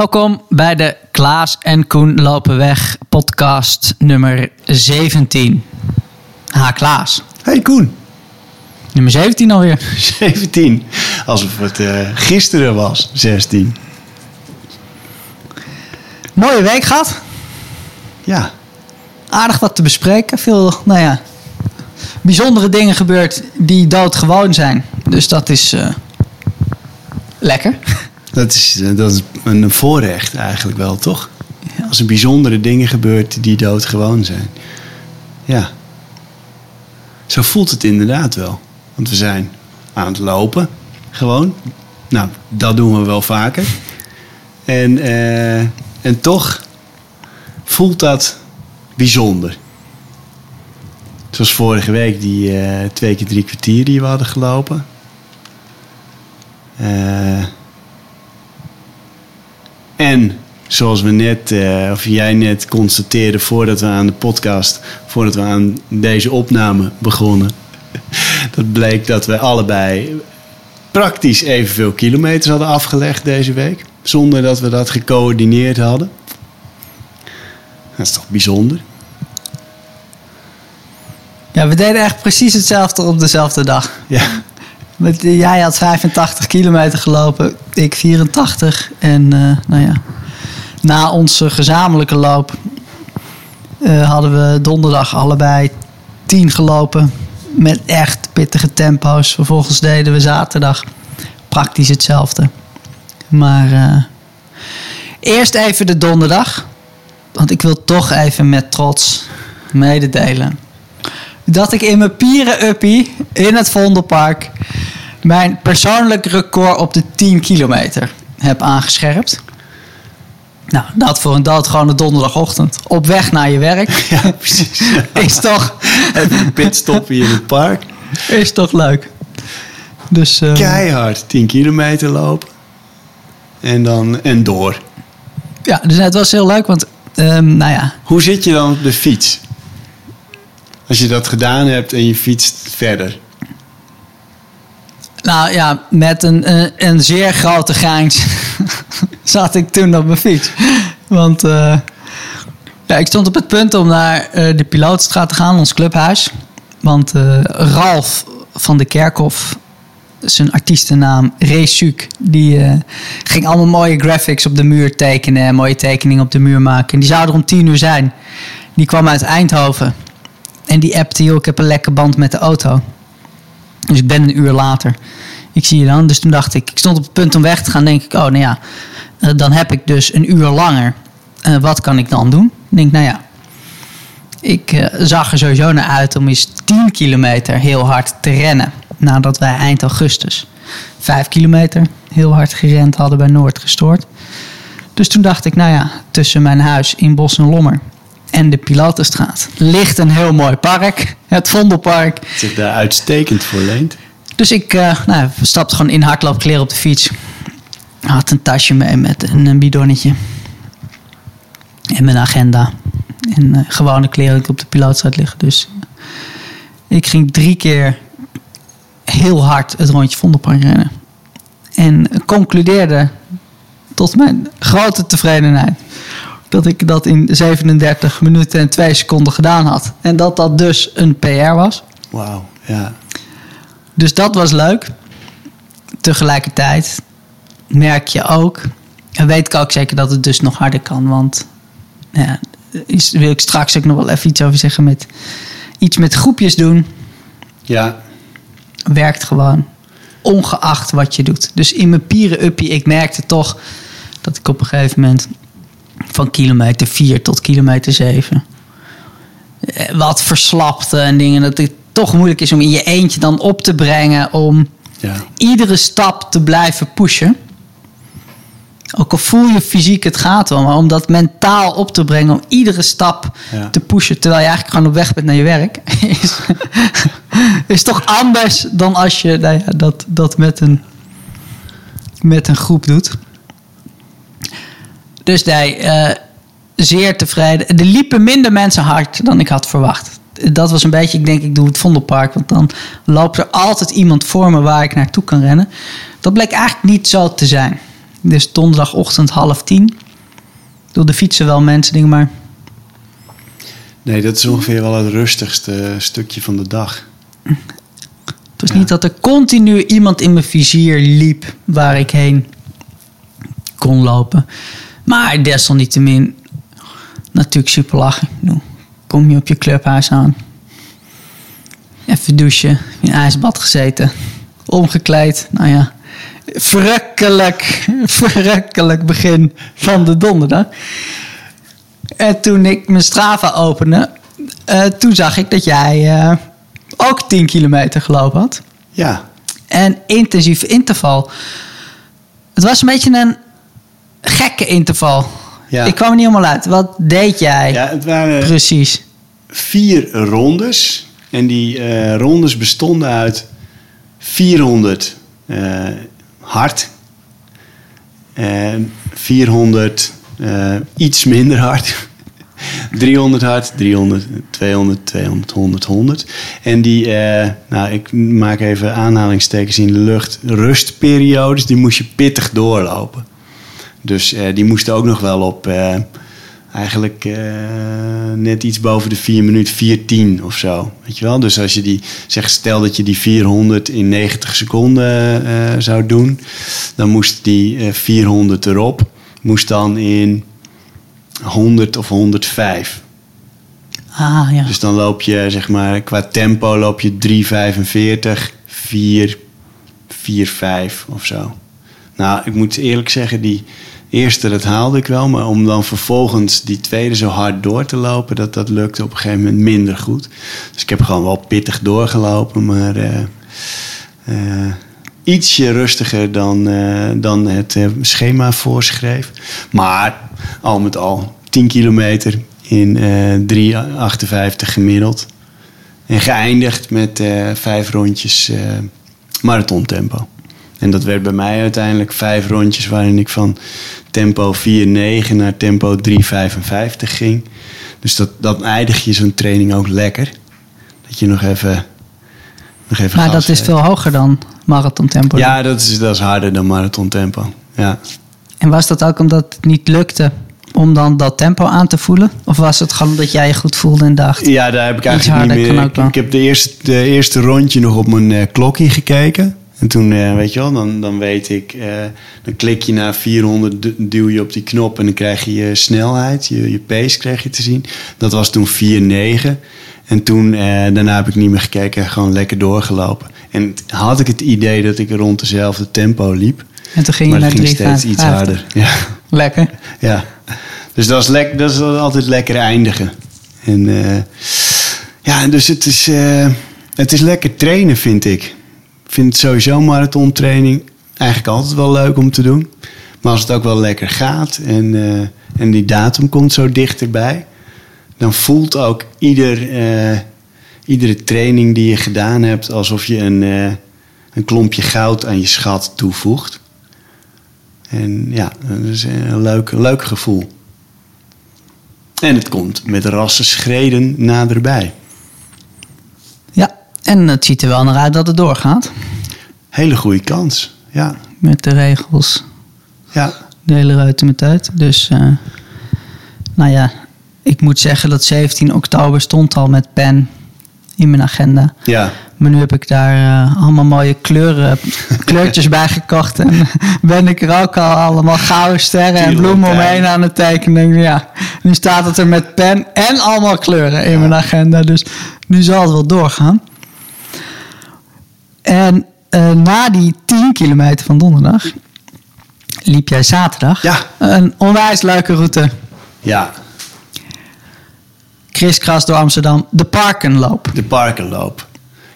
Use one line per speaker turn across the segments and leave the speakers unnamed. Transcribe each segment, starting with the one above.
Welkom bij de Klaas en Koen lopen weg podcast nummer 17. Ha, Klaas.
Hey Koen,
Nummer 17 alweer.
17. Alsof het eh, gisteren was, 16.
Mooie week gehad.
Ja,
Aardig wat te bespreken. Veel, nou ja, bijzondere dingen gebeurd die doodgewoon zijn. Dus dat is eh, lekker.
dat is, eh, dat is een voorrecht eigenlijk wel, toch? Als er bijzondere dingen gebeurt die doodgewoon zijn. Ja. Zo voelt het inderdaad wel. Want we zijn aan het lopen, gewoon. Nou, dat doen we wel vaker. En, eh, en toch voelt dat bijzonder. Zoals vorige week die eh, twee keer drie kwartier die we hadden gelopen. Eh, en zoals we net, eh, of jij net constateerde voordat we aan de podcast, voordat we aan deze opname begonnen. Dat bleek dat we allebei praktisch evenveel kilometers hadden afgelegd deze week. Zonder dat we dat gecoördineerd hadden. Dat is toch bijzonder?
Ja, we deden echt precies hetzelfde op dezelfde dag.
Ja,
Jij had 85 kilometer gelopen, ik 84. En eh, nou ja, na onze gezamenlijke loop eh, hadden we donderdag allebei 10 gelopen. Met echt pittige tempo's. Vervolgens deden we zaterdag praktisch hetzelfde. Maar eh, eerst even de donderdag. Want ik wil toch even met trots mededelen dat ik in mijn pieren-uppie in het Vondelpark mijn persoonlijk record op de 10 kilometer heb aangescherpt. Nou, dat voor een doodgewone donderdagochtend op weg naar je werk
ja precies.
is toch,
Even een pitstopje in het park.
is toch leuk. Dus eh,
Keihard 10 kilometer lopen. En dan en door.
ja, dus het was heel leuk, want ehm, nou ja,
Hoe zit je dan op de fiets? Als je dat gedaan hebt en je fietst verder.
Nou ja, met een, een, een zeer grote grijns zat ik toen op mijn fiets. Want eh, ja, ik stond op het punt om naar eh, de Pilootstraat te gaan, ons clubhuis. Want eh, Ralf van de Kerkhof, zijn artiestennaam Reesuk, die ging allemaal mooie graphics op de muur tekenen en mooie tekeningen op de muur maken. En die zou er om tien uur zijn. Die kwam uit Eindhoven. En die appte, joh, ik heb een lekke band met de auto. Dus ik ben een uur later. Ik zie je dan. Dus toen dacht ik, ik stond op het punt om weg te gaan. denk ik, oh nou ja, eh, dan heb ik dus een uur langer. Eh, wat kan ik dan doen? Ik denk, nou ja, ik eh, zag er sowieso naar uit om eens 10 kilometer heel hard te rennen. Nadat wij eind augustus 5 kilometer heel hard gerend hadden bij Noord gestoord. Dus toen dacht ik, nou ja, tussen mijn huis in Bos en Lommer en de Pilotenstraat ligt een heel mooi park. Het Vondelpark.
Zich daar uitstekend voor leent.
Dus ik uh, nou, stapte gewoon in hardloopkleren op de fiets. Had een tasje mee met een, bidonnetje. En mijn agenda. En uh, gewone kleren die op de pilootstraat liggen. Dus uh, ik ging drie keer heel hard het rondje Vondelpark rennen. En concludeerde tot mijn grote tevredenheid dat ik dat in 37 minuten en 2 seconden gedaan had. En dat dat dus een PR was.
Wauw, ja.
Dus dat was leuk. Tegelijkertijd merk je ook, en weet ik ook zeker dat het dus nog harder kan. Want ja, is, wil ik straks ook nog wel even iets over zeggen met iets met groepjes doen.
Ja,
Werkt gewoon, ongeacht wat je doet. Dus in mijn pieren-uppie, ik merkte toch dat ik op een gegeven moment van kilometer 4 tot kilometer 7 wat verslapte en dingen. Dat het toch moeilijk is om in je eentje dan op te brengen om
ja.
iedere stap te blijven pushen. Ook al voel je fysiek het gaat wel, maar om dat mentaal op te brengen, om iedere stap
Ja.
te pushen, terwijl je eigenlijk gewoon op weg bent naar je werk, is, is toch anders dan als je nou ja, dat, dat met, een, met een groep doet. Dus nee, eh, zeer tevreden. Er liepen minder mensen hard dan ik had verwacht. Dat was een beetje, ik denk, ik doe het Vondelpark. Want dan loopt er altijd iemand voor me waar ik naartoe kan rennen. Dat bleek eigenlijk niet zo te zijn. Dus donderdagochtend half tien. Door de fietsen wel mensen, denk maar.
Nee, dat is ongeveer wel het rustigste stukje van de dag.
Het was niet dat er continu iemand in mijn vizier liep waar ik heen kon lopen. Maar desalniettemin natuurlijk super lachen. Kom je op je clubhuis aan. Even douchen, in ijsbad gezeten. Omgekleed, nou ja. Verrukkelijk, verrukkelijk begin van de donderdag. En toen ik mijn Strava opende, eh, toen zag ik dat jij eh, ook 10 kilometer gelopen had.
Ja,
En intensief interval. Het was een beetje een gekke interval.
Ja.
Ik kwam er niet helemaal uit. Wat deed jij
ja het waren
precies?
vier rondes. En die eh, rondes bestonden uit 400 eh, hard. En 400 eh, iets minder hard. 300 hard, 300, 200, 200, 100, 100. En die, eh, nou ik maak even aanhalingstekens in de lucht, rustperiodes, die moest je pittig doorlopen. Dus eh, die moesten ook nog wel op eh, eigenlijk eh, net iets boven de 4 minuten, 410 of zo. Weet je wel? Dus als je die, zeg stel dat je die 400 in 90 seconden zou doen, dan moest die eh, 400 erop, moest dan in 100 of 105.
Ah ja.
Dus dan loop je, zeg maar, qua tempo loop je 3,45, 4, 4, 5 of zo. Nou, ik moet eerlijk zeggen, die eerste, dat haalde ik wel. Maar om dan vervolgens die tweede zo hard door te lopen, dat, dat lukte op een gegeven moment minder goed. Dus ik heb gewoon wel pittig doorgelopen, maar eh, ietsje rustiger dan, eh, dan het schema voorschreef. Maar al met al 10 kilometer in eh 3,58 gemiddeld. En geëindigd met vijf rondjes marathontempo. En dat werd bij mij uiteindelijk vijf rondjes waarin ik van tempo 4,9 naar tempo 3,55 ging. Dus dat, dan eindig je zo'n training ook lekker. Dat je nog even. Nog even
Maar dat is veel hoger dan marathontempo.
Ja, dat is, dat is harder dan marathontempo. Ja.
En was dat ook omdat het niet lukte om dan dat tempo aan te voelen? Of was het gewoon omdat jij je goed voelde en dacht...
ja, daar heb ik eigenlijk niet meer. Ik, ik heb de eerste, de eerste rondje nog op mijn eh, klokje gekeken. En toen, eh, weet je wel, dan, dan weet ik, eh, dan klik je naar 400, du- duw je op die knop en dan krijg je je snelheid, je, je pace krijg je te zien. Dat was toen 4,9. En toen, eh, daarna heb ik niet meer gekeken, gewoon lekker doorgelopen. En had ik het idee dat ik rond dezelfde tempo liep.
En toen ging je
maar ging steeds iets
3,55.
harder. Ja.
Lekker.
Ja, dus dat is, lek, dat is altijd lekker eindigen. En ja, dus het is, het is lekker trainen, vind ik. Vind sowieso marathontraining eigenlijk altijd wel leuk om te doen. Maar als het ook wel lekker gaat en, eh, en die datum komt zo dichterbij, dan voelt ook ieder, eh, iedere training die je gedaan hebt alsof je een, eh, een klompje goud aan je schat toevoegt. En ja, dat is een leuk, leuk gevoel. En het komt met rassen schreden naderbij.
En het ziet er wel naar uit dat het doorgaat.
Hele goede kans. Ja,
Met de regels.
ja,
De hele ruimte met uit. Dus, eh, nou ja, ik moet zeggen dat 17 oktober stond al met pen in mijn agenda.
ja.
Maar nu heb ik daar eh, allemaal mooie kleuren, kleurtjes bij gekocht. En ben ik er ook al allemaal gouden sterren en bloemen omheen aan het tekenen. Ja, nu staat het er met pen en allemaal kleuren in mijn agenda. Dus nu zal het wel doorgaan. En eh, na die 10 kilometer van donderdag liep jij zaterdag
Ja.
een onwijs leuke route.
ja.
Kriskras door Amsterdam, de Parkenloop.
De parkenloop.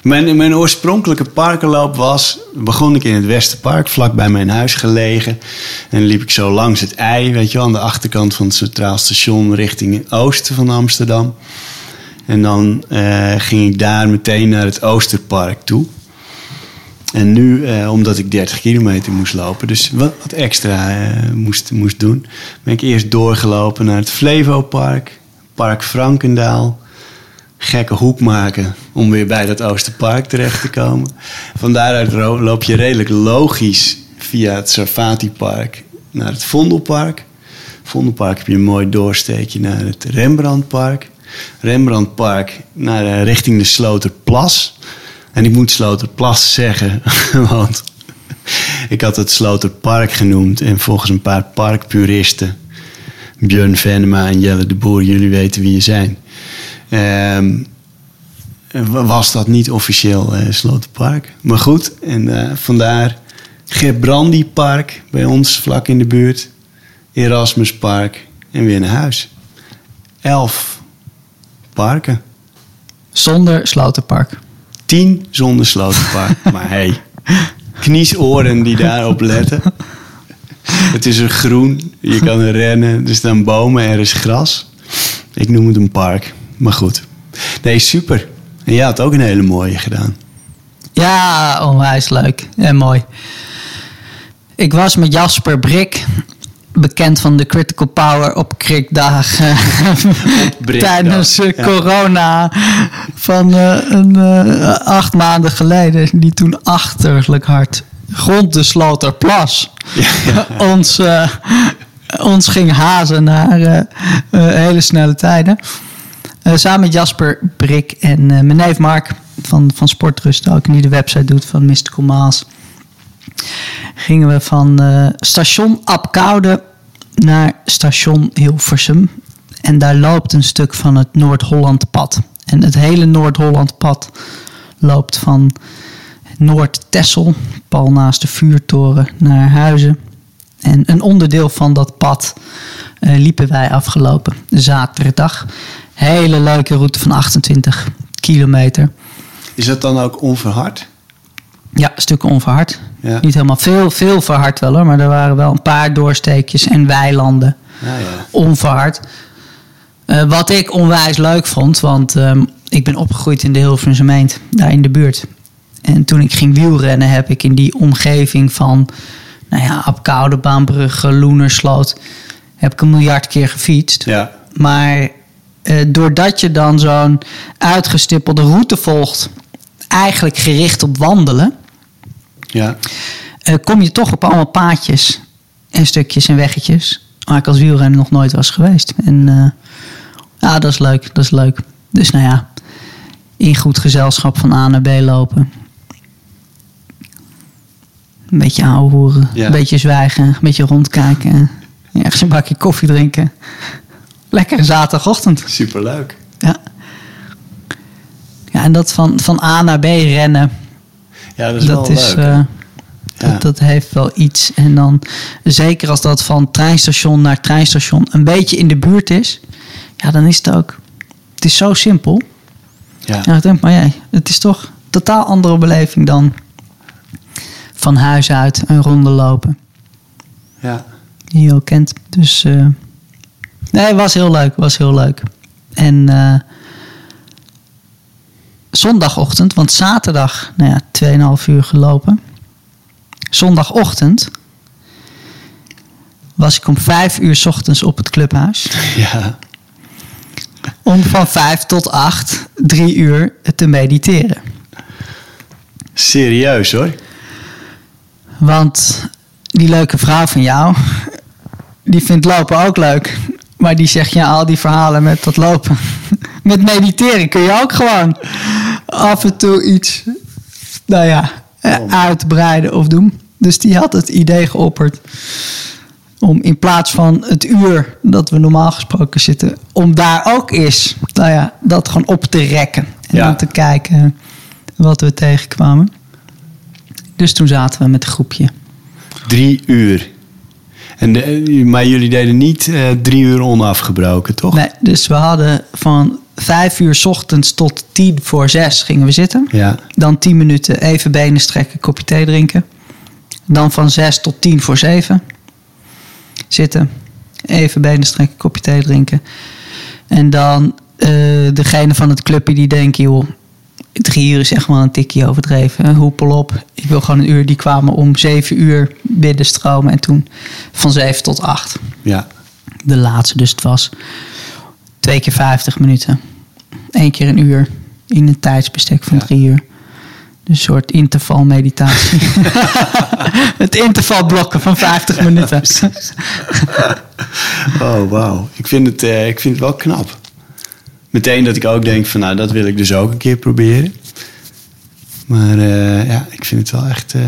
Mijn, mijn oorspronkelijke parkenloop was... begon ik in het Westerpark, vlak bij mijn huis gelegen. En liep ik zo langs het ei, weet je wel... aan de achterkant van het Centraal Station... richting het oosten van Amsterdam. En dan eh, ging ik daar meteen naar het Oosterpark toe. En nu, eh, omdat ik 30 kilometer moest lopen... dus wat, extra eh, moest, moest doen... ben ik eerst doorgelopen naar het Flevopark... Park Frankendaal gekke hoek maken om weer bij dat Oosterpark terecht te komen. Van daaruit loop je redelijk logisch via het Sarfati Park naar het Vondelpark. Vondelpark heb je een mooi doorsteekje naar het Rembrandtpark. Rembrandtpark naar eh, richting de Sloterplas. En ik moet Sloterplas zeggen, want ik had het Sloterpark genoemd. En volgens een paar parkpuristen, Björn Venema en Jelle de Boer, jullie weten wie je zijn. Ehm, was dat niet officieel eh, Sloterpark. Maar goed, en eh, vandaar Gebrandi Park bij ons vlak in de buurt. Erasmuspark en weer naar huis. Elf parken.
Zonder Sloterpark.
Tien zonder Sloterpark. maar hey, kniesoren die daarop letten. Het is er groen, je kan er rennen, er staan bomen, er is gras. Ik noem het een park, maar goed. Nee, super. En jij had ook een hele mooie gedaan.
Ja, onwijs leuk en mooi. Ik was met Jasper Brik, bekend van de Critical Power op krikdagen tijdens uh,
ja.
corona van uh, een, uh, acht maanden geleden. Die toen achterlijk hard rond de Sloterplas
Ja, ja.
ons, ons ging hazen naar hele snelle tijden. samen met Jasper Brik en mijn neef Mark van, van Sportrust ook, die de website doet van Mystical Maas. Gingen we van uh, station Apkoude naar station Hilversum. En daar loopt een stuk van het Noord-Holland-pad. En het hele Noord-Holland-pad loopt van Noord-Tessel, pal naast de vuurtoren, naar Huizen. En een onderdeel van dat pad uh, liepen wij afgelopen zaterdag. Hele leuke route van 28 kilometer.
Is dat dan ook onverhard?
Ja, stukken onverhard.
Ja.
Niet helemaal veel, veel verhard wel hoor, maar er waren wel een paar doorsteekjes en weilanden
Ja, ja.
onverhard. Uh, wat ik onwijs leuk vond, want um, ik ben opgegroeid in de Hilversumse gemeente, daar in de buurt. En toen ik ging wielrennen, heb ik in die omgeving van, nou ja, Apkoude, Baanbrugge, Loenersloot, heb ik een miljard keer gefietst.
Ja.
Maar uh, doordat je dan zo'n uitgestippelde route volgt, eigenlijk gericht op wandelen,
Ja.
uh, kom je toch op allemaal paadjes en stukjes en weggetjes. Waar ik als wielrenner nog nooit was geweest. En uh, ja, dat is leuk, dat is leuk. Dus nou ja, in goed gezelschap van A naar B lopen. Een beetje
Ja.
een beetje zwijgen, een beetje rondkijken. Ergens een bakje koffie drinken. Lekkere zaterdagochtend.
Superleuk.
Ja. Ja, en dat van, van A naar B rennen.
Ja, dat is
dat
wel
is,
leuk.
eh,
Ja.
dat, dat heeft wel iets. En dan, zeker als dat van treinstation naar treinstation een beetje in de buurt is. Ja, dan is het ook. Het is zo simpel.
ja.
Ja, ik denk, maar jij, het is toch een totaal andere beleving dan van huis uit een ronde lopen.
ja.
Die je ook kent. Dus eh, nee, het was heel leuk. was heel leuk. En eh, zondagochtend, want zaterdag, nou ja, 2,5 uur gelopen. Zondagochtend was ik om 5 uur 's ochtends op het clubhuis.
ja.
Om van 5 tot 8, 3 uur te mediteren.
Serieus hoor.
Want die leuke vrouw van jou, die vindt lopen ook leuk. Maar die zegt, ja, al die verhalen met dat lopen. Met mediteren kun je ook gewoon af en toe iets, nou ja, eh, uitbreiden of doen. Dus die had het idee geopperd om in plaats van het uur dat we normaal gesproken zitten, om daar ook eens, nou ja, dat gewoon op te rekken. En
Ja.
dan te kijken wat we tegenkwamen. Dus toen zaten we met een groepje.
Drie uur. En de- maar jullie deden niet eh, drie uur onafgebroken, toch?
Nee, dus we hadden van vijf uur 's ochtends tot tien voor zes gingen we zitten.
Ja.
Dan tien minuten even benen strekken, kopje thee drinken. Dan van zes tot tien voor zeven zitten. Even benen strekken, kopje thee drinken. En dan eh, degene van het clubje die denken, joh, drie uur is echt wel een tikje overdreven. hè, Hoepel op. Ik wil gewoon een uur. Die kwamen om zeven uur binnenstromen. En toen van zeven tot acht
Ja.
de laatste. Dus het was twee keer 50 minuten. Eén keer een uur in een tijdsbestek van
Ja.
drie uur. Een soort intervalmeditatie. het intervalblokken van 50 minuten.
Oh, wauw. Ik, vind het, eh, ik vind het wel knap. Meteen dat ik ook denk van, nou, dat wil ik dus ook een keer proberen. Maar eh, ja, ik vind het wel echt... eh,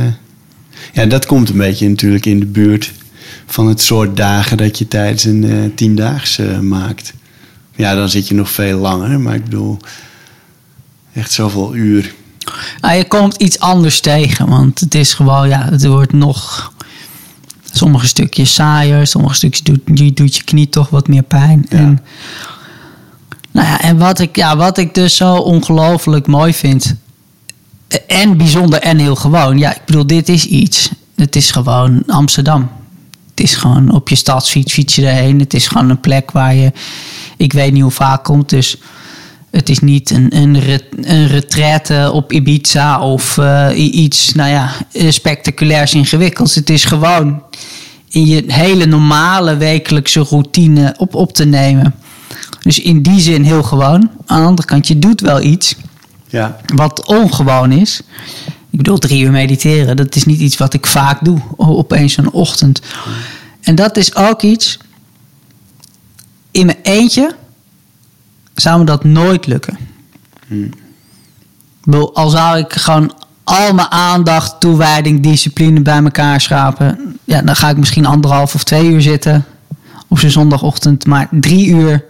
Ja, dat komt een beetje natuurlijk in de buurt van het soort dagen dat je tijdens een tiendaagse maakt. Ja, dan zit je nog veel langer, maar ik bedoel... Echt zoveel uur.
Nou, je komt iets anders tegen, want het is gewoon, ja, het wordt nog. Sommige stukjes saaier, sommige stukjes doet, je doet je knie toch wat meer pijn.
Ja.
En, nou ja, en wat ik, ja, wat ik dus zo ongelooflijk mooi vind, en bijzonder en heel gewoon. Ja, ik bedoel, dit is iets. Het is gewoon Amsterdam. Het is gewoon op je stadsfiets fiets je erheen. Het is gewoon een plek waar je, ik weet niet hoe vaak komt, dus het is niet een, een, ret- een retraite op Ibiza of eh, iets nou ja, spectaculairs ingewikkelds. Het is gewoon in je hele normale wekelijkse routine op, op te nemen. Dus in die zin heel gewoon. Aan de andere kant, je doet wel iets
Ja,
wat ongewoon is. Ik bedoel, drie uur mediteren, dat is niet iets wat ik vaak doe. Opeens een ochtend. En dat is ook iets. In mijn eentje zou me dat nooit lukken. Bedoel, al zou ik gewoon al mijn aandacht, toewijding, discipline bij elkaar schrapen. Ja, dan ga ik misschien anderhalf of twee uur zitten. Op zo'n zondagochtend. Maar drie uur,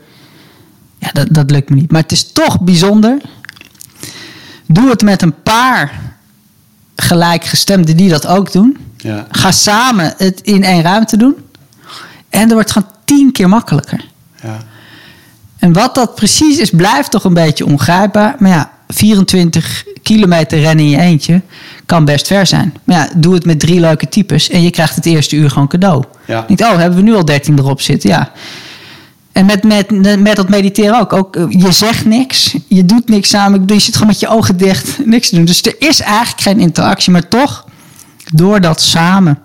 ja, dat, dat lukt me niet. Maar het is toch bijzonder Doe het met een paar gelijkgestemden die dat ook doen.
ja,
Ga samen het in één ruimte doen. En dat wordt gewoon tien keer makkelijker.
Ja.
En wat dat precies is, blijft toch een beetje ongrijpbaar. Maar ja, 24 kilometer rennen in je eentje kan best ver zijn. Maar ja, doe het met drie leuke types en je krijgt het eerste uur gewoon cadeau.
Ja.
Niet, oh, hebben we nu al 13 erop zitten? Ja. En met, met, met dat mediteren ook. ook. eh, Je zegt niks, je doet niks samen. Je zit gewoon met je ogen dicht, niks te doen. Dus er is eigenlijk geen interactie. Maar toch, door dat samen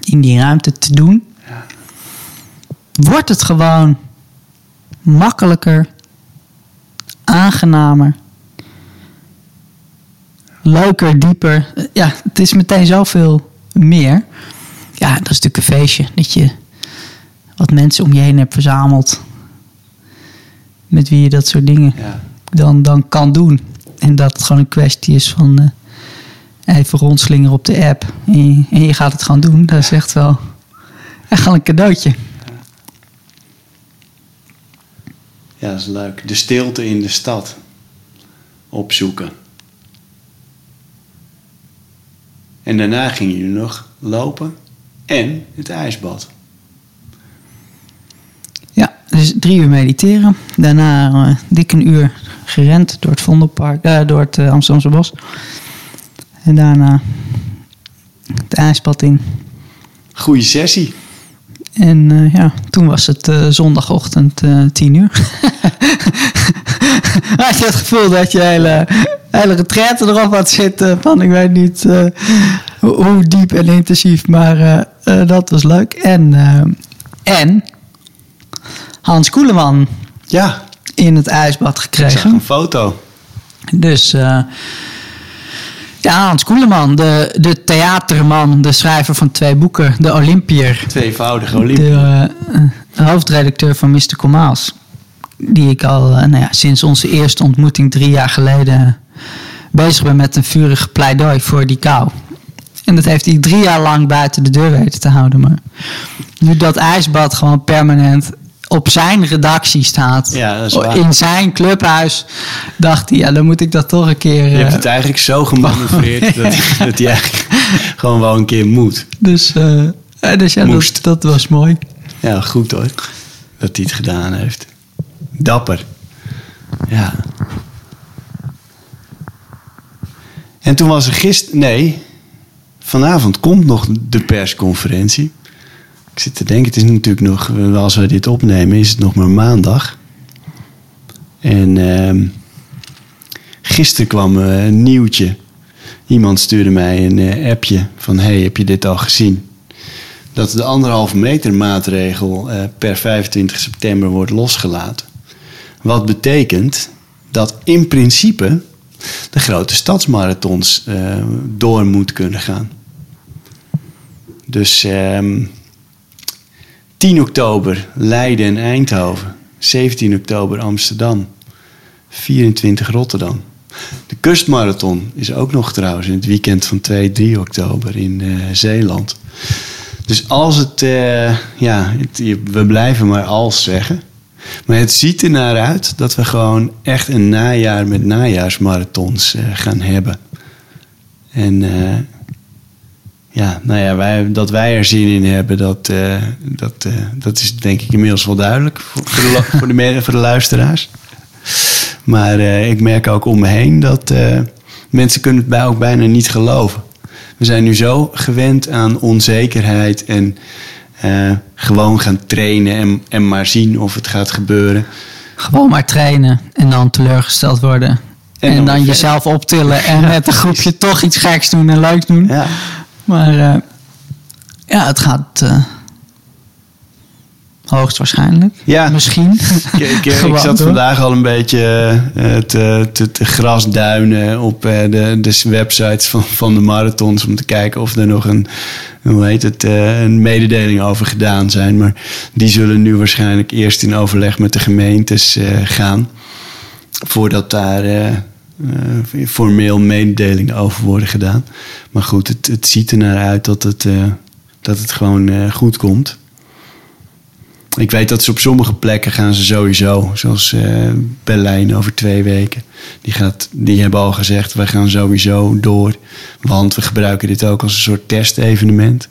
in die ruimte te doen, wordt het gewoon makkelijker, aangenamer, leuker, dieper. Ja, het is meteen zoveel meer. Ja, dat is natuurlijk een feestje. Dat je wat mensen om je heen hebt verzameld. Met wie je dat soort dingen
ja.
dan, dan kan doen. En dat het gewoon een kwestie is van eh, even rondslingeren op de app. En je, en je gaat het gewoon doen. Dat is echt wel echt wel een cadeautje.
Ja, dat is leuk. De stilte in de stad opzoeken. En daarna gingen jullie nog lopen en het ijsbad.
Ja, dus drie uur mediteren. Daarna eh, dik een uur gerend door het Vondelpark, eh, door het eh, Amsterdamse bos. En daarna het ijsbad in.
Goeie sessie.
En eh, ja, toen was het eh, zondagochtend eh, tien uur. had je het gevoel dat je hele, hele retraite erop had zitten. Van ik weet niet hoe, hoe diep en intensief, maar dat was leuk. En, en Hans Koeleman
Ja,
in het ijsbad
ik zag
gekregen.
een foto.
Dus ja, Hans Koeleman, de, de theaterman, de schrijver van twee boeken, de Olympier.
Tweevoudige Olympia.
De eh, hoofdredacteur van Mr. Komaals. Die ik al eh, nou ja, sinds onze eerste ontmoeting drie jaar geleden bezig ben met een vurig pleidooi voor die kou. En dat heeft hij drie jaar lang buiten de deur weten te houden. Maar nu dat ijsbad gewoon permanent op zijn redactie staat.
Ja, dat is waar.
in zijn clubhuis. Dacht hij, ja, dan moet ik dat toch een keer.
Je
eh,
hebt het eigenlijk zo gemanoeuvreerd dat, dat hij eigenlijk gewoon wel een keer moet.
dus, eh, eh, dus ja, dat, dat was mooi.
Ja, goed hoor. Dat hij het gedaan heeft. Dapper. Ja. En toen was er gisteren... Nee, vanavond komt nog de persconferentie. Ik zit te denken, het is natuurlijk nog... Als we dit opnemen, is het nog maar maandag. En ehm gisteren kwam eh, een nieuwtje. Iemand stuurde mij een eh, appje van... hey, heb je dit al gezien? dat de anderhalve meter maatregel eh, per 25 september wordt losgelaten. Wat betekent dat in principe de grote stadsmarathons door moet kunnen gaan. Dus ehm 10 oktober Leiden en Eindhoven. 17 oktober Amsterdam. 24 Rotterdam. De kustmarathon is ook nog trouwens in het weekend van 2, 3 oktober in eh, Zeeland. Dus als het, eh, ja, we blijven maar als zeggen. Maar het ziet er naar uit dat we gewoon echt een najaar met najaarsmarathons eh, gaan hebben. En ja, nou ja, wij, dat wij er zin in hebben, dat, eh, dat, eh, dat is denk ik inmiddels wel duidelijk voor, voor, de, voor, de, voor de luisteraars. Maar eh, ik merk ook om me heen dat mensen kunnen het bij ook bijna niet geloven. We zijn nu zo gewend aan onzekerheid en gewoon gaan trainen en, en maar zien of het gaat gebeuren.
Gewoon maar trainen en dan teleurgesteld worden.
En
En,
dan
jezelf optillen en met een groepje toch iets geks doen en leuks doen.
Ja,
Maar eh, ja, het gaat eh, hoogstwaarschijnlijk.
Ja.
Misschien.
Ik, ik, ik zat vandaag al een beetje eh, te, te, te grasduinen op de, de websites van, van de marathons om te kijken of er nog een, hoe heet het, een mededeling over gedaan zijn. Maar die zullen nu waarschijnlijk eerst in overleg met de gemeentes gaan. Voordat daar eh, formeel mededelingen over worden gedaan. Maar goed, het, het ziet er naar uit dat het, eh, dat het gewoon eh, goed komt. Ik weet dat ze op sommige plekken gaan ze sowieso, zoals Berlijn over twee weken. Die, gaat, die hebben al gezegd, wij gaan sowieso door. Want we gebruiken dit ook als een soort testevenement.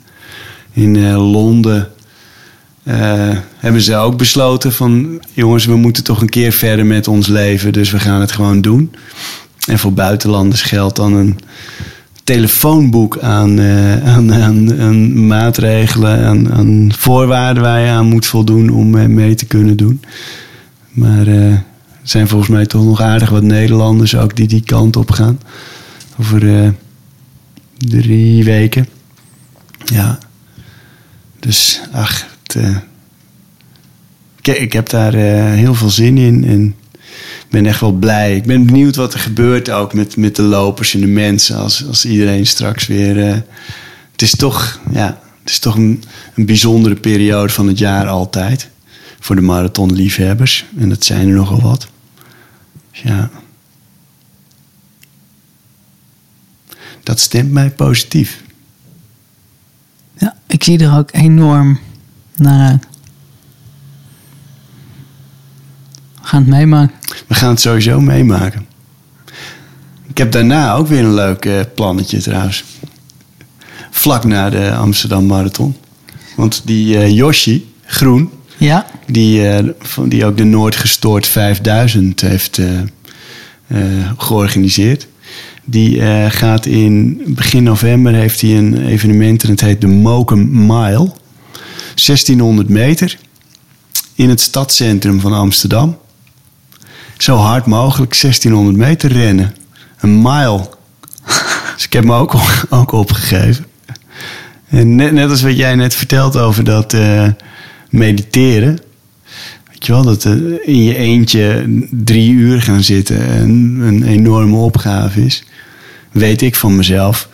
In Londen eh, hebben ze ook besloten van... jongens, we moeten toch een keer verder met ons leven, dus we gaan het gewoon doen. En voor buitenlanders geldt dan een telefoonboek aan, eh, aan, maatregelen, aan, voorwaarden waar je aan moet voldoen om eh, mee te kunnen doen. Maar er zijn volgens mij toch nog aardig wat Nederlanders ook die die kant op gaan. Over drie weken. Ja. Dus, ach, het, eh, ik, heb daar eh, heel veel zin in. En ben echt wel blij. Ik ben benieuwd wat er gebeurt ook met, met de lopers en de mensen. Als, als iedereen straks weer. eh, het is toch, ja, het is toch een, een bijzondere periode van het jaar altijd. Voor de marathonliefhebbers. En dat zijn er nogal wat. Dus ja. Dat stemt mij positief.
Ja, ik zie er ook enorm naar uit. We gaan het meemaken.
We gaan het sowieso meemaken. Ik heb daarna ook weer een leuk eh, plannetje trouwens. Vlak na de Amsterdam Marathon. Want die eh Yoshi, groen,
Ja,
die, van, die ook de Noordgestoord 5000 heeft georganiseerd. Die gaat in begin november heeft hij een evenement en het heet de Mokum Mile. 1600 meter in het stadscentrum van Amsterdam. Zo hard mogelijk 1600 meter rennen. Een mile. Dus ik heb me ook, ook opgegeven. En net, net als wat jij net vertelt over dat eh, mediteren. Weet je wel, dat eh, in je eentje drie uur gaan zitten een, een enorme opgave is. Weet ik van mezelf.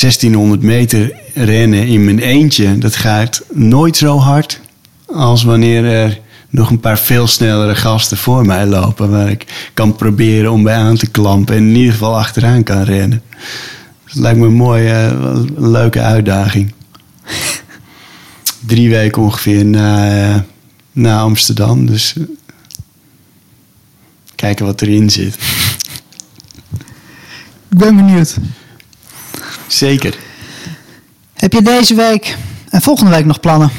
1600 meter rennen in mijn eentje, dat gaat nooit zo hard als wanneer er nog een paar veel snellere gasten voor mij lopen. Waar ik kan proberen om bij aan te klampen en in ieder geval achteraan kan rennen. Dat lijkt me een mooie, eh, leuke uitdaging. Drie weken ongeveer na, eh, na Amsterdam. Dus eh, kijken wat erin zit.
ik ben benieuwd.
Zeker.
Heb je deze week en volgende week nog plannen?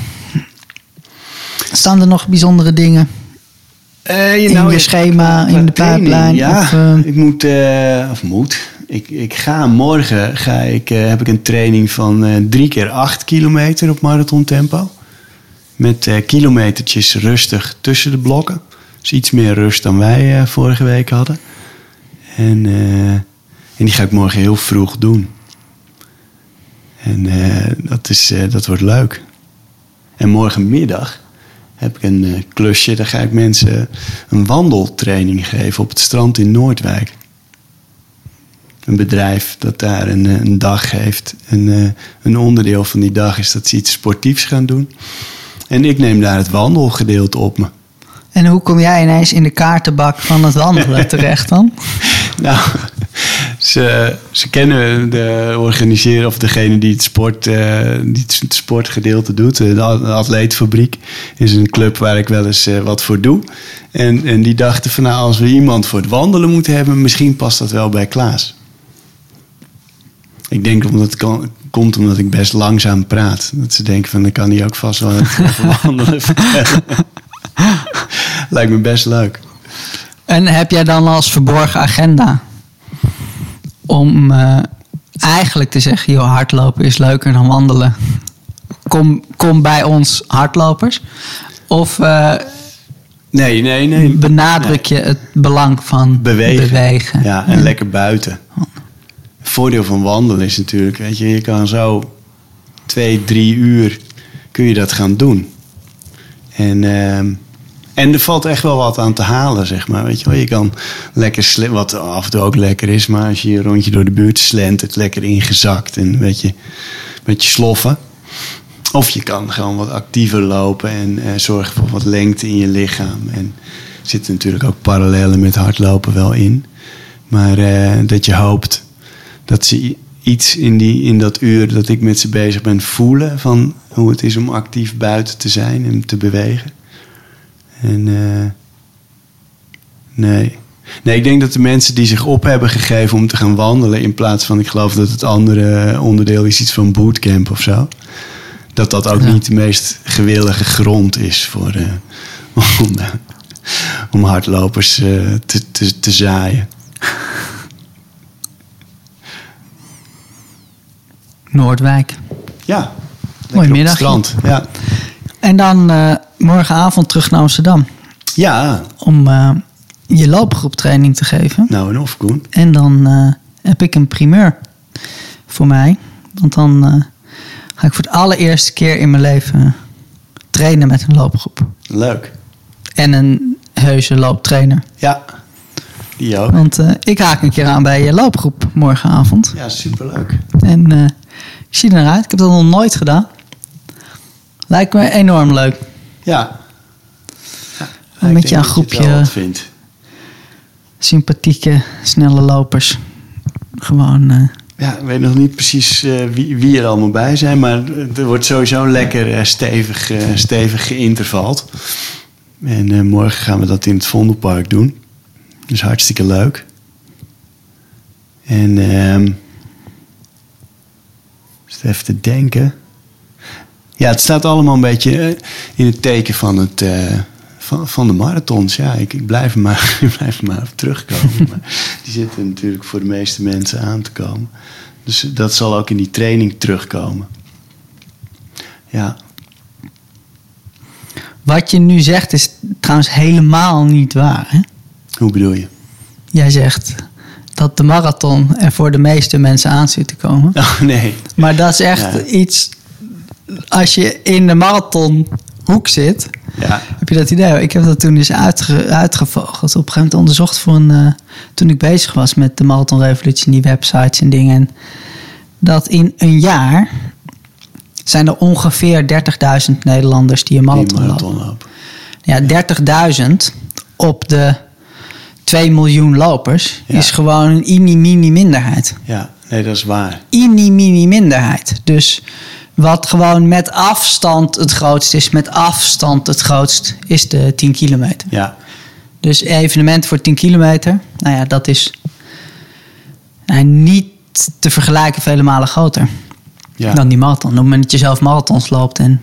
Staan er nog bijzondere dingen?
Eh,
In je schema, in de pijplijn,
Ja,
of, eh?
ik moet, eh, of moet. Ik, ik ga morgen ga ik, heb ik een training van drie keer acht kilometer op marathontempo. Met eh, kilometertjes rustig tussen de blokken. Dus iets meer rust dan wij vorige week hadden. En, en die ga ik morgen heel vroeg doen. En eh, dat, is, eh, dat wordt leuk. En morgenmiddag heb ik een eh, klusje. Daar ga ik mensen een wandeltraining geven op het strand in Noordwijk. een bedrijf dat daar een, een dag heeft. En een onderdeel van die dag is dat ze iets sportiefs gaan doen. En ik neem daar het wandelgedeelte op me.
En hoe kom jij ineens in de kaartenbak van het wandelen terecht dan?
Nou, ze, ze kennen de organiseren of degene die het, sport, eh, die het sportgedeelte doet. De Atleetfabriek is een club waar ik wel eens eh, wat voor doe. En, en die dachten van nou, als we iemand voor het wandelen moeten hebben, misschien past dat wel bij Klaas. Ik denk omdat het kan, komt omdat ik best langzaam praat. Dat ze denken van dan kan hij ook vast wel wandelen. Lijkt me best leuk.
En heb jij dan als verborgen agenda om eh, eigenlijk te zeggen: joh, hardlopen is leuker dan wandelen? Kom, kom bij ons hardlopers. Of eh,
Nee, nee, nee.
benadruk je het belang van
bewegen.
bewegen?
Ja, en lekker buiten. Het voordeel van wandelen is natuurlijk, weet je, je kan zo twee, drie uur kun je dat gaan doen. En, ehm, en er valt echt wel wat aan te halen, zeg maar. Weet je, wel. je kan lekker sli- wat af en toe ook lekker is, maar als je een rondje door de buurt slent, het lekker ingezakt en een beetje, beetje sloffen. Of je kan gewoon wat actiever lopen en eh, zorgen voor wat lengte in je lichaam. En er zitten natuurlijk ook parallellen met hardlopen wel in. Maar eh, dat je hoopt dat ze iets in, die, in dat uur dat ik met ze bezig ben voelen van hoe het is om actief buiten te zijn en te bewegen. En eh, nee. Nee, ik denk dat de mensen die zich op hebben gegeven om te gaan wandelen, in plaats van, ik geloof dat het andere onderdeel is iets van bootcamp of zo, dat dat ook
Ja.
niet de meest gewillige grond is voor, eh, om, eh, om hardlopers te, te, te zaaien.
Noordwijk.
Ja.
Mooi
strand. Ja.
En dan morgenavond terug naar Amsterdam
ja,
om eh, je loopgroeptraining te geven.
nou en of Koen.
En dan eh, heb ik een primeur voor mij. Want dan eh, ga ik voor de allereerste keer in mijn leven trainen met een loopgroep.
Leuk.
En een heuse looptrainer.
Ja, die ook.
Want ik haak een keer aan bij je loopgroep morgenavond.
Ja, superleuk.
En ik zie er naar uit. Ik heb dat nog nooit gedaan. Lijkt me enorm leuk.
Ja. ja
Met
ik
je
denk
een groepje-. Sympathieke, snelle lopers. Gewoon... eh,
Ja, ik weet nog niet precies eh, wie, wie er allemaal bij zijn, maar er wordt sowieso lekker eh, stevig, stevig geïntervald. En morgen gaan we dat in het Vondelpark doen. Dus hartstikke leuk. En ehm even te denken. Ja, het staat allemaal een beetje eh, in het teken van, het, eh, van, van de marathons. Ja, ik, ik blijf er maar, ik blijf maar op terugkomen. maar die zitten natuurlijk voor de meeste mensen aan te komen. Dus dat zal ook in die training terugkomen. Ja,
Wat je nu zegt is trouwens helemaal niet waar. Hè?
hoe bedoel je?
Jij zegt dat de marathon er voor de meeste mensen aan zit te komen.
Oh nee.
Maar dat is echt
Ja.
iets... Als je in de marathonhoek zit,
Ja,
heb je dat idee. Ik heb dat toen eens uitge, uitgevogeld. Op een gegeven moment onderzocht voor een... eh, toen ik bezig was met de marathonrevolutie, die websites en dingen. En dat in een jaar zijn er ongeveer 30.000 Nederlanders die een
die
marathon,
marathon
lopen. Ja, 30.000 op de 2 miljoen lopers
Ja.
is gewoon een mini-mini minderheid.
Ja, nee, dat is waar.
Mini-mini minderheid. Dus wat gewoon met afstand het grootst is, met afstand het grootst, is de 10 kilometer.
Ja,
Dus evenement voor 10 kilometer, nou ja, dat is nou, niet te vergelijken vele malen groter
ja.
dan die marathon. Op het moment dat je zelf marathons loopt en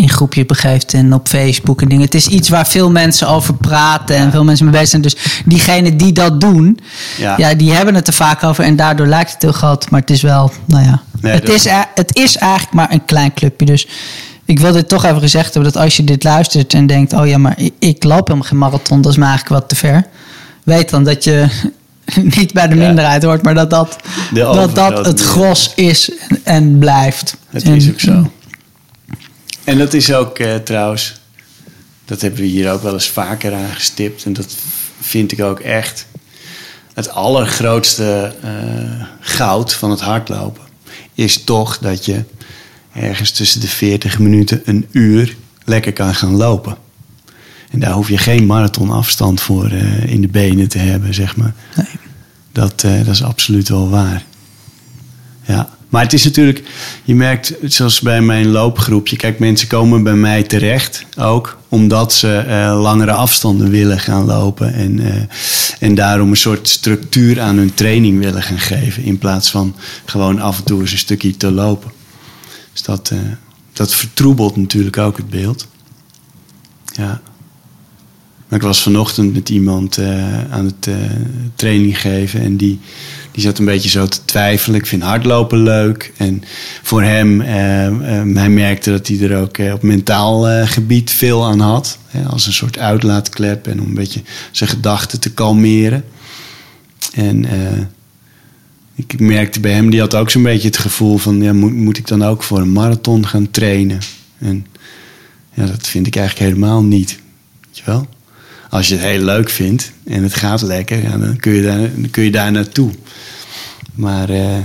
in groepjes begeeft en op Facebook en dingen. Het is iets waar veel mensen over praten en veel mensen mee bezig zijn. Dus diegenen die dat doen,
Ja.
ja. die hebben het er vaak over en daardoor lijkt het heel groot. Maar het is wel, nou ja,
Nee,
het, is, het is eigenlijk maar een klein clubje. Dus ik wil dit toch even gezegd hebben dat als je dit luistert en denkt, oh ja, maar ik, loop helemaal geen marathon, dat is me eigenlijk wat te ver. Weet dan dat je niet bij de
Ja.
minderheid hoort, maar dat dat, dat, dat het gros is en, en blijft.
Het
En-
is ook zo. En dat is ook eh, trouwens, dat hebben we hier ook wel eens vaker aangestipt. En dat vind ik ook echt het allergrootste eh, goud van het hardlopen is toch dat je ergens tussen de 40 minuten een uur lekker kan gaan lopen. En daar hoef je geen marathonafstand voor eh, in de benen te hebben, zeg maar.
Nee.
Dat, dat is absoluut wel waar. Ja. Maar het is natuurlijk, je merkt, zoals bij mijn loopgroepje, kijk, mensen komen bij mij terecht ook omdat ze eh, langere afstanden willen gaan lopen en, eh, en daarom een soort structuur aan hun training willen gaan geven in plaats van gewoon af en toe eens een stukje te lopen. Dus dat, eh, dat vertroebelt natuurlijk ook het beeld. Ja. Maar ik was vanochtend met iemand aan het training geven en die, die zat een beetje zo te twijfelen. Ik vind hardlopen leuk. En voor hem, eh, eh, hij merkte dat hij er ook eh, op mentaal gebied veel aan had. Als een soort uitlaatklep en om een beetje zijn gedachten te kalmeren. En ik merkte bij hem, die had ook zo'n beetje het gevoel van... Ja, moet, moet ik dan ook voor een marathon gaan trainen? En ja, dat vind ik eigenlijk helemaal niet. Weet je wel? Als je het heel leuk vindt en het gaat lekker, ja, dan, kun je daar, dan kun je daar naartoe. Maar eh,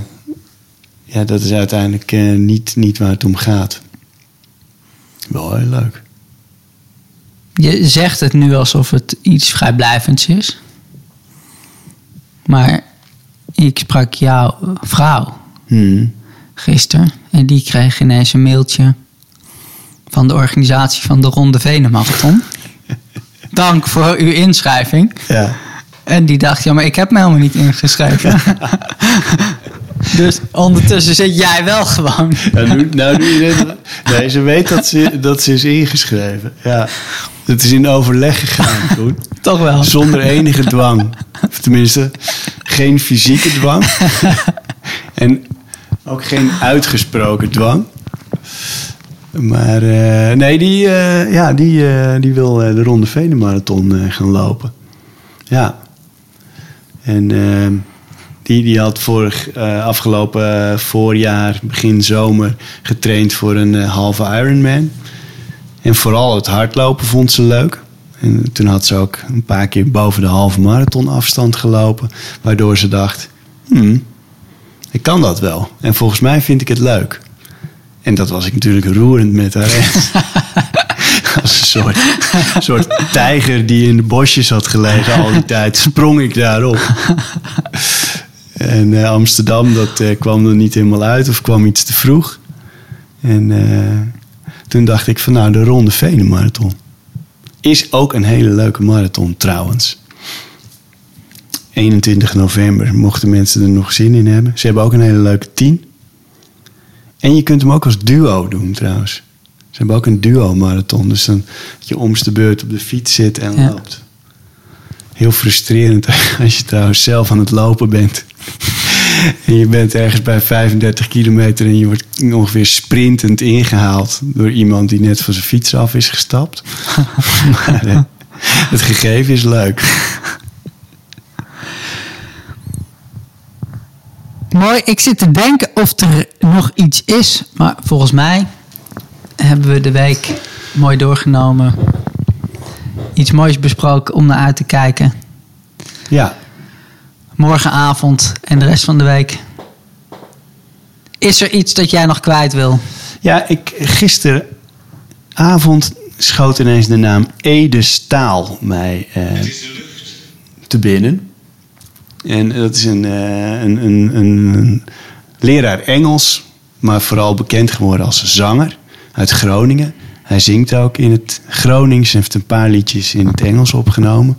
ja, dat is uiteindelijk eh, niet, niet waar het om gaat. Wel heel leuk.
Je zegt het nu alsof het iets vrijblijvends is. Maar ik sprak jouw vrouw
Hmm.
gisteren. En die kreeg ineens een mailtje van de organisatie van de Ronde Venen Marathon. Dank voor uw inschrijving.
Ja.
En die dacht, ja, maar ik heb me helemaal niet ingeschreven. dus ondertussen zit jij wel gewoon.
Ja, nu, nou, nu nee, ze weet dat ze, dat ze is ingeschreven. Ja. Het is in overleg gegaan, goed.
Toch wel.
Zonder enige dwang. Of tenminste, geen fysieke dwang. en ook geen uitgesproken dwang. Maar eh, nee, die, eh, ja, die, eh, die wil de Ronde Venemarathon eh gaan lopen. Ja. En eh, die, die had vorig, afgelopen voorjaar, begin zomer, getraind voor een halve Ironman. En vooral het hardlopen vond ze leuk. En toen had ze ook een paar keer boven de halve marathon afstand gelopen. Waardoor ze dacht, hmm, ik kan dat wel. En volgens mij vind ik het leuk. En dat was ik natuurlijk roerend met haar. Als een soort, soort tijger die in de bosjes had gelegen al die tijd, sprong ik daarop. En eh, Amsterdam, dat eh, kwam er niet helemaal uit of kwam iets te vroeg. En eh, toen dacht ik van nou, de Ronde Venemarathon. Is ook een hele leuke marathon trouwens. 21 november, mochten mensen er nog zin in hebben. Ze hebben ook een hele leuke 10. En je kunt hem ook als duo doen trouwens. Ze hebben ook een duo-marathon. Dus dan dat je omste beurt op de fiets zit en
Ja.
loopt. Heel frustrerend als je trouwens zelf aan het lopen bent. En je bent ergens bij 35 kilometer en je wordt ongeveer sprintend ingehaald door iemand die net van zijn fiets af is gestapt. maar eh, het gegeven is leuk.
Mooi, ik zit te denken of er nog iets is. Maar volgens mij hebben we de week mooi doorgenomen. Iets moois besproken om naar uit te kijken.
Ja,
Morgenavond en de rest van de week. Is er iets dat jij nog kwijt wil?
ja ik, gisteravond schoot ineens de naam Ede Staal mij eh, te binnen. En dat is een, eh, een, een, een leraar Engels, maar vooral bekend geworden als zanger uit Groningen. Hij zingt ook in het Gronings en heeft een paar liedjes in het Engels opgenomen.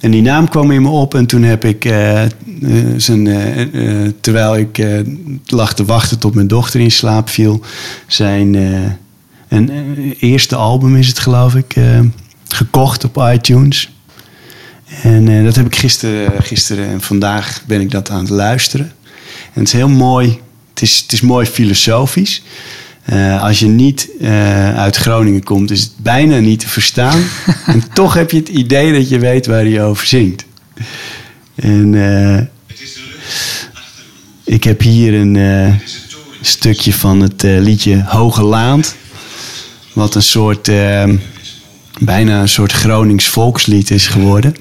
En die naam kwam in me op en toen heb ik, eh, eh, zijn, terwijl ik lag te wachten tot mijn dochter in slaap viel, zijn een, eerste album is het geloof ik, gekocht op iTunes. En eh, dat heb ik gisteren, gisteren en vandaag ben ik dat aan het luisteren. En het is heel mooi, het is, het is mooi filosofisch. Eh, als je niet eh, uit Groningen komt, is het bijna niet te verstaan. en toch heb je het idee dat je weet waar hij over zingt. En eh, ik heb hier een eh, stukje van het liedje Hoge Laand. Wat een soort, bijna een soort Gronings volkslied is geworden.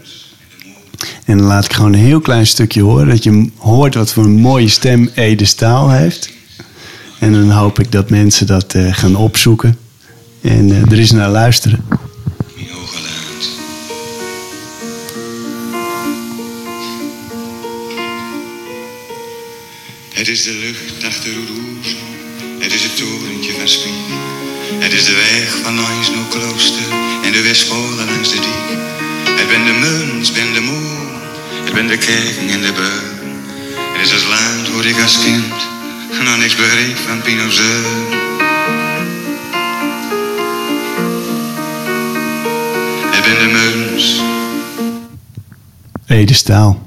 En dan laat ik gewoon een heel klein stukje horen. Dat je hoort wat voor een mooie stem Ede Staal heeft. En dan hoop ik dat mensen dat eh, gaan opzoeken. En eh, er is naar luisteren.
Het is de lucht achter Roeroes. Het is het torentje van Spiek. Het is de weg van Nijsno Klooster en de Westpolen langs de diek. Het ben de muns, ben de moer. Het ben de kerken en de beur. Het is het land waar ik als kind nog niks begreep van Pinozeur. Het ben de muns.
Ede Staal.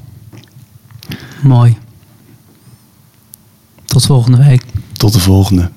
Mooi. Tot volgende week.
Tot de volgende.